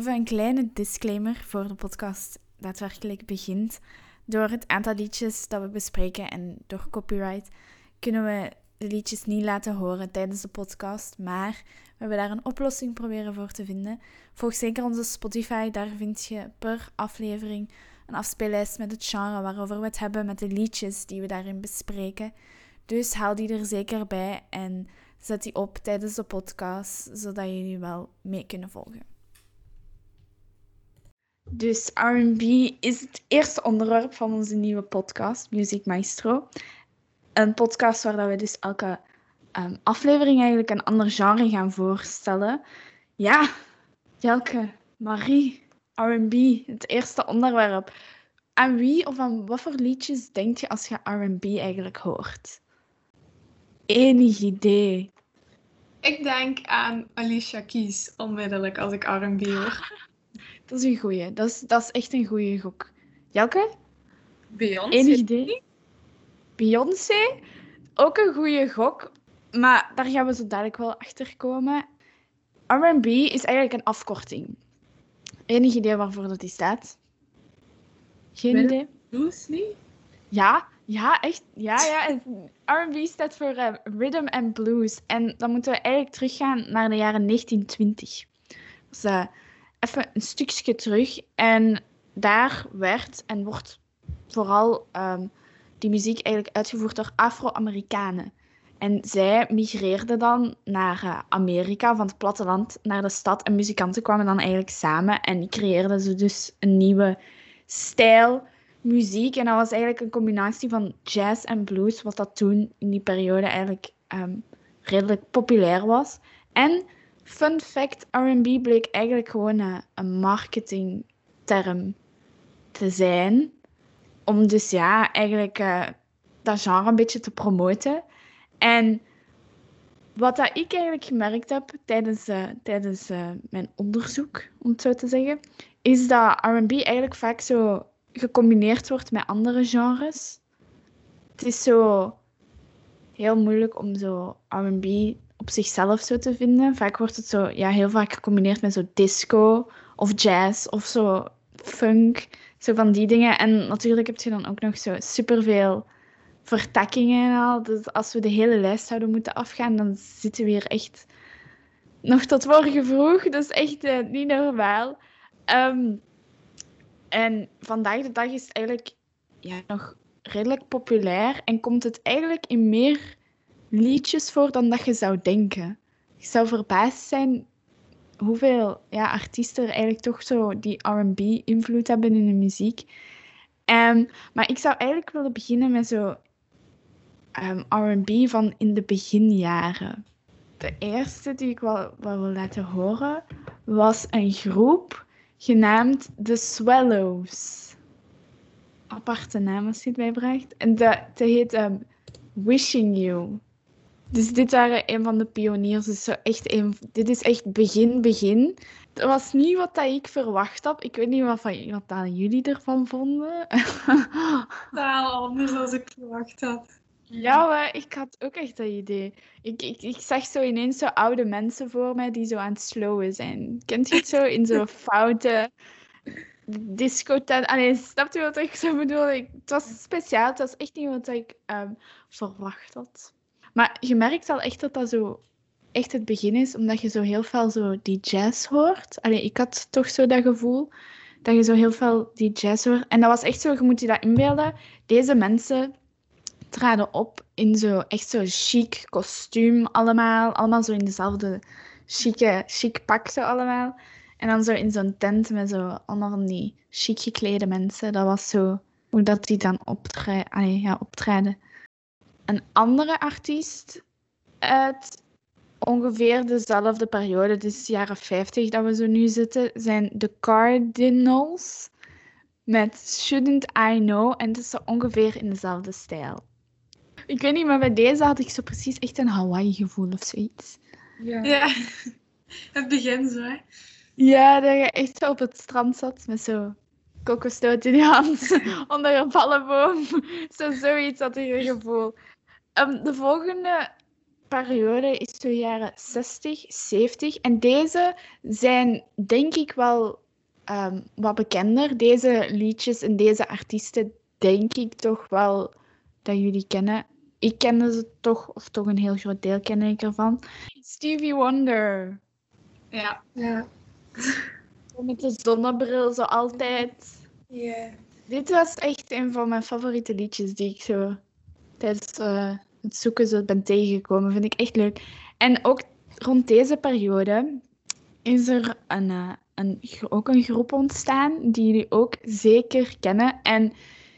even een kleine disclaimer voor de podcast daadwerkelijk begint. Door het aantal liedjes dat we bespreken en door copyright kunnen we de liedjes niet laten horen tijdens de podcast. Maar we hebben daar een oplossing proberen voor te vinden. Volg zeker onze Spotify, daar vind je per aflevering een afspeellijst met het genre waarover we het hebben, met de liedjes die we daarin bespreken. Dus haal die er zeker bij en zet die op tijdens de podcast, zodat jullie wel mee kunnen volgen. Dus RB is het eerste onderwerp van onze nieuwe podcast, Music Maestro. Een podcast waar we dus elke um, aflevering eigenlijk een ander genre gaan voorstellen. Ja, Jelke, Marie, RB, het eerste onderwerp. Aan wie of aan wat voor liedjes denk je als je RB eigenlijk hoort? Enig idee. Ik denk aan Alicia Keys onmiddellijk als ik R&B hoor. Dat is een goeie. Dat is, dat is echt een goeie gok. Jelke? Beyoncé. Enig idee? Beyoncé? Ook een goede gok. Maar daar gaan we zo dadelijk wel achter komen. R&B is eigenlijk een afkorting. Enig idee waarvoor dat die staat? Geen idee? Blues niet? Ja, ja, echt. Ja, ja. R&B staat voor eh, Rhythm and Blues. En dan moeten we eigenlijk teruggaan naar de jaren 1920. Dus eh, even een stukje terug. En daar werd en wordt vooral ehm, die muziek eigenlijk uitgevoerd door Afro-Amerikanen. En zij migreerden dan naar eh, Amerika, van het platteland naar de stad. En muzikanten kwamen dan eigenlijk samen en creëerden ze dus een nieuwe stijl muziek. En dat was eigenlijk een combinatie van jazz en blues, wat dat toen in die periode eigenlijk ehm, redelijk populair was. En fun fact, R&B bleek eigenlijk gewoon een marketingterm te zijn. Om dus ja, eigenlijk eh, dat genre een beetje te promoten. En wat dat ik eigenlijk gemerkt heb tijdens, eh, tijdens eh, mijn onderzoek, om het zo te zeggen, is dat R&B eigenlijk vaak zo gecombineerd wordt met andere genres. Het is zo heel moeilijk om zo R&B op zichzelf zo te vinden. Vaak wordt het zo, ja, heel vaak gecombineerd met zo disco of jazz of zo funk, zo van die dingen. En natuurlijk heb je dan ook nog zo superveel vertakkingen en al. Dus als we de hele lijst zouden moeten afgaan, dan zitten we hier echt nog tot morgen vroeg. Dat is echt eh, niet normaal. Ehm, en vandaag de dag is het eigenlijk ja, nog redelijk populair en komt het eigenlijk in meer liedjes voor dan dat je zou denken. Ik zou verbaasd zijn hoeveel ja, artiesten er eigenlijk toch zo die R&B-invloed hebben in de muziek. Ehm, maar ik zou eigenlijk willen beginnen met zo ehm, R&B van in de beginjaren. De eerste die ik wel, wel wil laten horen was een groep genaamd The Swallows. Aparte naam als je het bijbracht. En dat, dat heet ehm, Wishing You. Dus dit waren een van de pioniers. Dus zo echt een, dit is echt begin, begin. Dat was niet wat dat ik verwacht had. Ik weet niet wat, van, wat jullie ervan vonden. Totaal anders dan ik verwacht had. ja, maar ik had ook echt dat idee. Ik, ik, ik zag zo ineens zo oude mensen voor mij die zo aan het slowen zijn. Kent je het zo? In zo'n foute discotent. Allee, snap je wat ik zo bedoel? Ik, het was speciaal. Het was echt niet wat ik ehm, verwacht had. Maar je merkt al echt dat dat zo echt het begin is, omdat je zo heel veel zo die jazz hoort. Allee, ik had toch zo dat gevoel dat je zo heel veel die jazz hoort. En dat was echt zo, je moet je dat inbeelden. Deze mensen traden op in zo echt zo chic kostuum allemaal. Allemaal zo in dezelfde chique, chic pak zo allemaal. En dan zo in zo'n tent met zo allemaal van die chic geklede mensen. Dat was zo hoe dat die dan optre allee, ja, optreden. Een andere artiest uit ongeveer dezelfde periode, dus jaren 50 dat we zo nu zitten, zijn de Cardinals met Shouldn't I Know. En het is zo ongeveer in dezelfde stijl. Ik weet niet, maar bij deze had ik zo precies echt een Hawaii-gevoel of zoiets. Ja. ja. Het begin zo, hè. Ja, dat je echt zo op het strand zat met zo kokosnoot in je hand onder een palmboom. Zo zoiets had ik een gevoel. Um, de volgende periode is de jaren 60, 70. En deze zijn denk ik wel ehm, wat bekender. Deze liedjes en deze artiesten denk ik toch wel dat jullie kennen. Ik kende ze toch, of toch een heel groot deel ken ik ervan. Stevie Wonder. Ja. Ja. Met de zonnebril, zo altijd. Ja. Dit was echt een van mijn favoriete liedjes die ik zo tijdens uh, het zoeken zo ben tegengekomen. Vind ik echt leuk. En ook rond deze periode is er een, uh, een, ook een groep ontstaan die jullie ook zeker kennen. En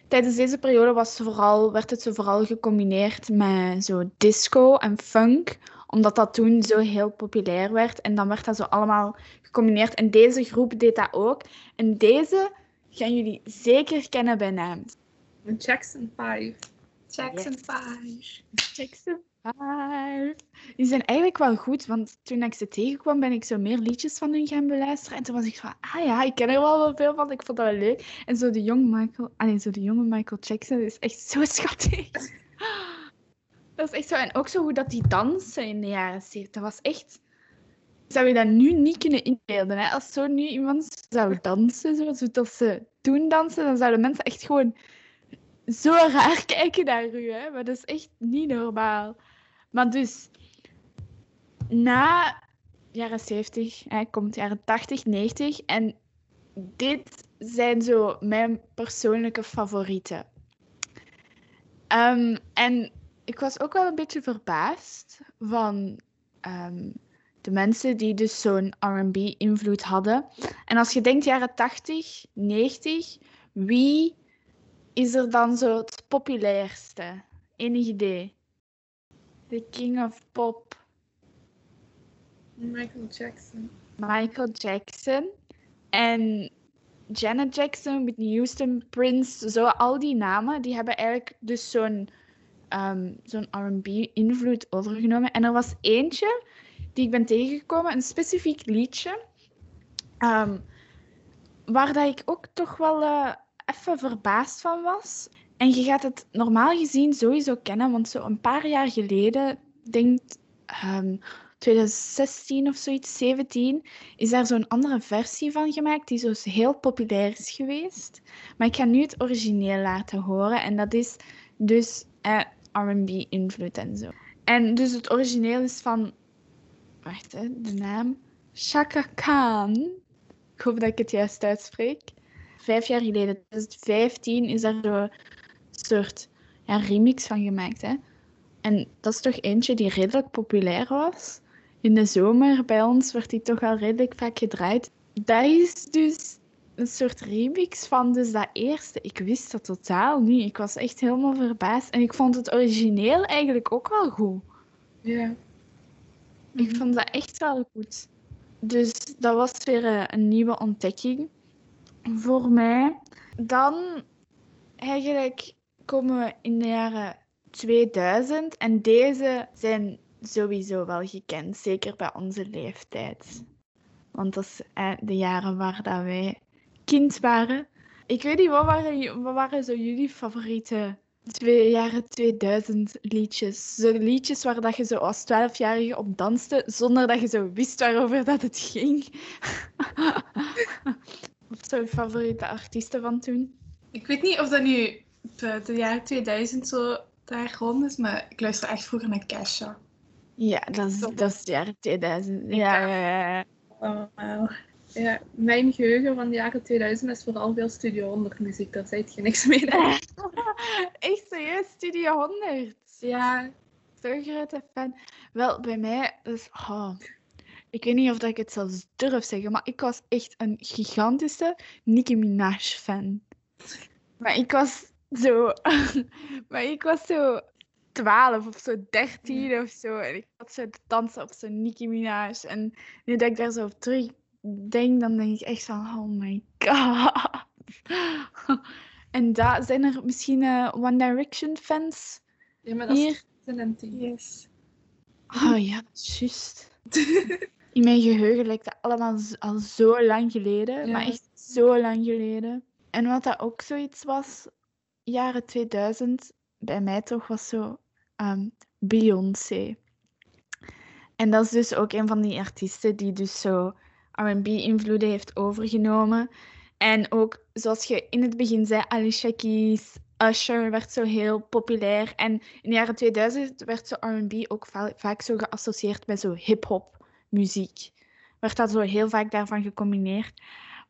tijdens deze periode was vooral, werd het zo vooral gecombineerd met zo disco en funk omdat dat toen zo heel populair werd. En dan werd dat zo allemaal gecombineerd. En deze groep deed dat ook. En deze gaan jullie zeker kennen bij naam. Jackson 5. Jackson 5. Jackson 5. Die zijn eigenlijk wel goed, want toen ik ze tegenkwam, ben ik zo meer liedjes van hun gaan beluisteren. En toen was ik van, ah ja, ik ken er wel wel veel van, ik vond dat wel leuk. En zo de, jong Michael, ah zo de jonge Michael Jackson is echt zo schattig. Dat is echt zo. En ook zo hoe dat die dansen in de jaren 70. Dat was echt... Zou je dat nu niet kunnen inbeelden. Hè? Als zo nu iemand zou dansen, zoals dat ze toen dansen, dan zouden mensen echt gewoon zo raar kijken naar u. Hè? Maar dat is echt niet normaal. Maar dus, na jaren 70 hè, komt jaren 80, 90. En dit zijn zo mijn persoonlijke favorieten. Um, en ik was ook wel een beetje verbaasd van ehm, de mensen die dus zo'n RB-invloed hadden. En als je denkt jaren 80, 90, wie is er dan zo het populairste? Enig idee? The King of Pop. Michael Jackson. Michael Jackson. En Janet Jackson, Whitney Houston, Prince, zo al die namen, die hebben eigenlijk dus zo'n um, zo'n RB-invloed overgenomen. En er was eentje die ik ben tegengekomen, een specifiek liedje, um, waar dat ik ook toch wel uh, even verbaasd van was. En je gaat het normaal gezien sowieso kennen, want zo een paar jaar geleden, denk um, 2016 of zoiets, 17, is daar zo'n andere versie van gemaakt die zo heel populair is geweest. Maar ik ga nu het origineel laten horen. En dat is dus uh, RB-invloed en zo. En dus het origineel is van. Wacht, hè, de naam. Shaka Khan. Ik hoop dat ik het juist uitspreek. Vijf jaar geleden, 2015, is daar een soort ja, remix van gemaakt. Hè? En dat is toch eentje die redelijk populair was. In de zomer bij ons werd die toch al redelijk vaak gedraaid. Dat is dus een soort remix van dus dat eerste. Ik wist dat totaal niet. Ik was echt helemaal verbaasd. En ik vond het origineel eigenlijk ook wel goed. Ja. Ik vond dat echt wel goed. Dus dat was weer eh, een nieuwe ontdekking voor mij. Dan eigenlijk komen we in de jaren 2000 en deze zijn sowieso wel gekend, zeker bij onze leeftijd. Want dat eh, de jaren waar dat wij kind waren. Ik weet niet, wat waren, wat waren zo jullie favoriete twee jaren 2000 liedjes? Zo liedjes waar dat je zo als 12-jarige op danste, zonder dat je zo wist waarover dat het ging. zo favoriete artiesten van toen? Ik weet niet of dat nu de, jaren 2000 zo daar rond is, maar ik luister echt vroeger naar Kesha. Ja, dat is, dat is de jaren 2000. Ja, ja, ja. ja, mijn geheugen van de jaren 2000 is vooral veel Studio 100 muziek. Daar zei je niks mee. Echt serieus, Studio 100? Ja. Zo'n grote fan. Wel, bij mij is... Oh, ik weet niet of ik het zelfs durf zeggen, maar ik was echt een gigantische Nicki Minaj fan. Maar ik was zo... maar ik was zo 12 of zo 13 of zo. En ik had zo dansen op zo'n Nicki Minaj. En nu dat ik daar zo op terug denk, dan denk ik echt van, oh my god. en daar zijn er misschien uh, One Direction fans Ja, maar dat hier? is Yes. Oh ja, juist. In mijn geheugen lijkt dat allemaal al zo lang geleden. Maar echt zo lang geleden. En wat dat ook zoiets was, jaren 2000, bij mij toch, was zo um, Beyoncé. En dat is dus ook een van die artiesten die dus zo R&B-invloeden heeft overgenomen. En ook, zoals je in het begin zei, Alicia Keys, Usher werd zo heel populair. En in de jaren 2000 werd zo R&B ook vaak zo geassocieerd met zo hip-hop muziek. Werd dat zo heel vaak daarvan gecombineerd.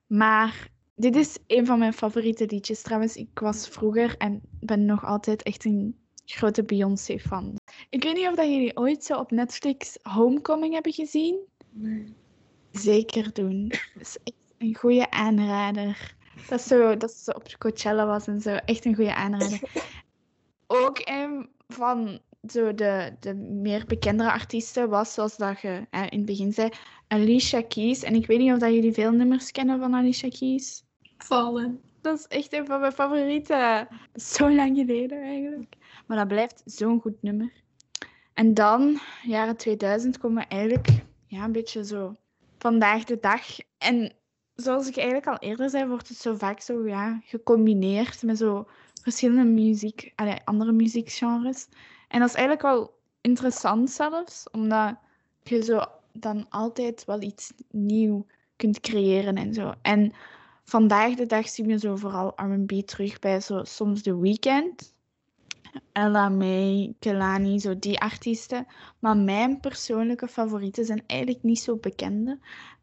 Maar dit is een van mijn favoriete liedjes trouwens. Ik was vroeger en ben nog altijd echt een grote Beyoncé-fan. Ik weet niet of dat jullie ooit zo op Netflix Homecoming hebben gezien. Nee. Zeker doen. Dat is echt een goede aanrader. Dat zo, dat zo op Coachella was en zo. Echt een goede aanrader. Ook een van zo de, de meer bekendere artiesten was, zoals dat je in het begin zei, Alicia Keys. En ik weet niet of dat jullie veel nummers kennen van Alicia Keys. Vallen. Dat is echt een van mijn favorieten. Zo lang geleden eigenlijk. Maar dat blijft zo'n goed nummer. En dan, jaren 2000, komen we eigenlijk ja, een beetje zo vandaag de dag. En zoals ik eigenlijk al eerder zei, wordt het zo vaak zo ja, gecombineerd met zo verschillende muziek, allee, andere muziekgenres. En dat is eigenlijk wel interessant zelfs, omdat je zo dan altijd wel iets nieuw kunt creëren en zo. En vandaag de dag zien we zo vooral R&B terug bij zo soms The Weeknd. Ella May, Kelani, zo die artiesten. Maar mijn persoonlijke favorieten zijn eigenlijk niet zo bekende.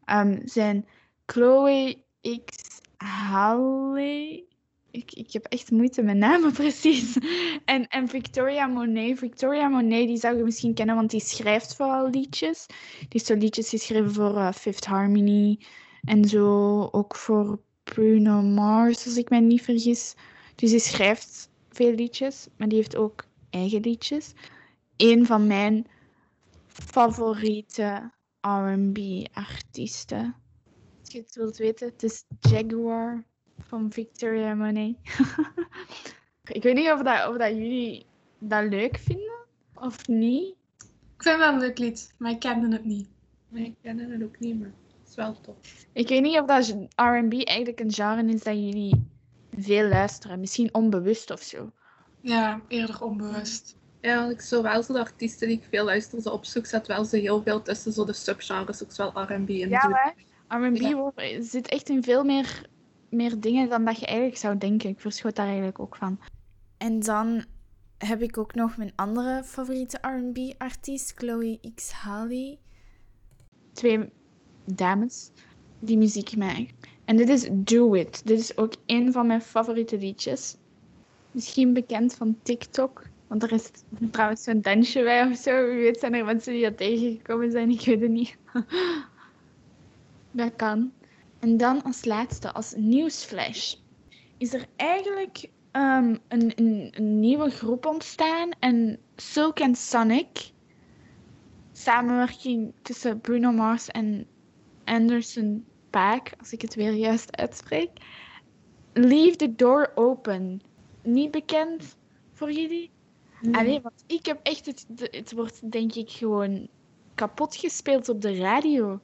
Um, zijn Chloe X Halle. Ik, ik heb echt moeite met namen precies. En, en Victoria Monet. Victoria Monet, die zou je misschien kennen, want die schrijft vooral liedjes. Die heeft zo liedjes geschreven voor uh, Fifth Harmony. En zo ook voor Bruno Mars, als ik me niet vergis. Dus die schrijft veel liedjes, maar die heeft ook eigen liedjes. Een van mijn favoriete R&B-artiesten. Als je het wilt weten, het is Jaguar van Victoria Monet. ik weet niet of, dat, of dat jullie dat leuk vinden of niet. Ik vind het wel een leuk lied, maar ik kende het niet. Ik kende het ook niet, maar het is wel tof. Ik weet niet of dat R&B eigenlijk een genre is dat jullie veel luisteren. Misschien onbewust of zo. Ja, eerder onbewust. Ja, ik zo wel zo de artiesten die ik veel luister, zo opzoek, zet wel zo heel veel tussen zo de subgenres, ook wel R&B en Ja, R&B ja. zit echt in veel meer, meer dingen dan dat je eigenlijk zou denken. Ik verschot daar eigenlijk ook van. En dan heb ik ook nog mijn andere favoriete R&B-artiest, Chloe X Halle. Twee dames die muziek maken. En dit is Do It. Dit is ook een van mijn favoriete liedjes. Misschien bekend van TikTok. Want er is trouwens zo'n dansje bij of zo. Wie weet zijn er mensen die dat tegengekomen zijn. Ik weet het niet. dat kan. En dan als laatste, als nieuwsflash. Is er eigenlijk um, een, een, een, nieuwe groep ontstaan. En Silk and Sonic. Samenwerking tussen Bruno Mars en Anderson Paak. Als ik het weer juist uitspreek. Leave the door open niet bekend voor jullie? Nee. Allee, want ik heb echt het, het wordt denk ik gewoon kapot gespeeld op de radio.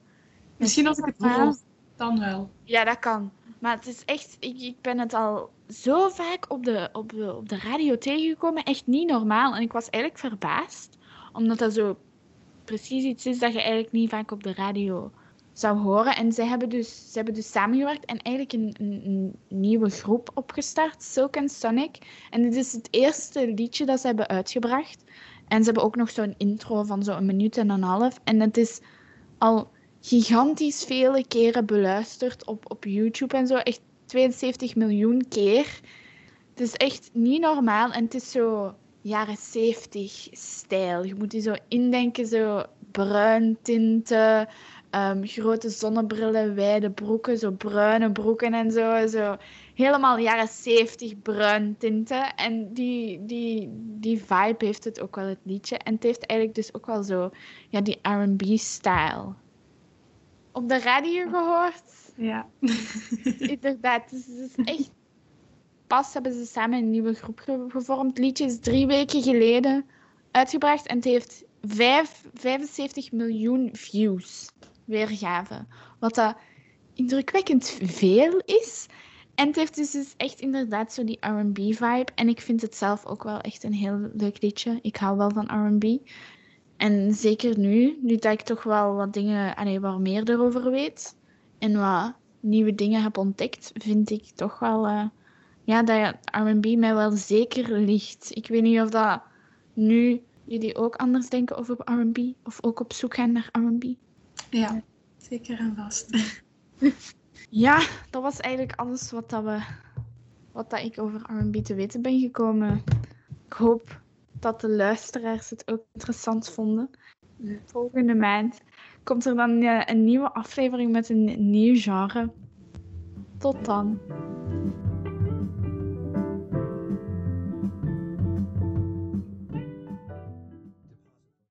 Misschien als ik het hoor, dan wel. Ja, dat kan. Maar het is echt, ik, ik ben het al zo vaak op de, op, de, op de radio tegengekomen, echt niet normaal. En ik was eigenlijk verbaasd, omdat dat zo precies iets is dat je eigenlijk niet vaak op de radio zou horen. En ze hebben dus, ze hebben dus samengewerkt en eigenlijk een, een, nieuwe groep opgestart, Silk and Sonic. En dit is het eerste liedje dat ze hebben uitgebracht. En ze hebben ook nog zo'n intro van zo'n minuut en een half. En het is al gigantisch vele keren beluisterd op, op YouTube en zo. Echt 72 miljoen keer. Het is echt niet normaal en het is zo jaren 70 stijl. Je moet je zo indenken, zo bruin tinten, um, grote zonnebrillen, wijde broeken, zo bruine broeken en zo. Helemaal jaren 70 bruin tinten. En die, die, die vibe heeft het ook wel, het liedje. En het heeft eigenlijk dus ook wel zo ja, die R&B-style. Op de radio gehoord? Ja. Inderdaad, dus het is echt... Pas hebben ze samen een nieuwe groep gevormd. Het liedje is drie weken geleden uitgebracht en het heeft 5, 75 miljoen views weergave. Wat dat indrukwekkend veel is. En het heeft dus, dus echt inderdaad zo die R&B vibe. En ik vind het zelf ook wel echt een heel leuk liedje. Ik hou wel van R&B. En zeker nu, nu dat ik toch wel wat dingen, allee, wat meer erover weet en wat nieuwe dingen heb ontdekt, vind ik toch wel eh, ja, dat R&B mij wel zeker ligt. Ik weet niet of dat nu jullie ook anders denken over R&B of ook op zoek gaan naar R&B. Ja, zeker en vast. Ja, dat was eigenlijk alles wat, dat we, wat dat ik over R&B te weten ben gekomen. Ik hoop dat de luisteraars het ook interessant vonden. Volgende maand komt er dan eh, een nieuwe aflevering met een nieuw genre. Tot dan.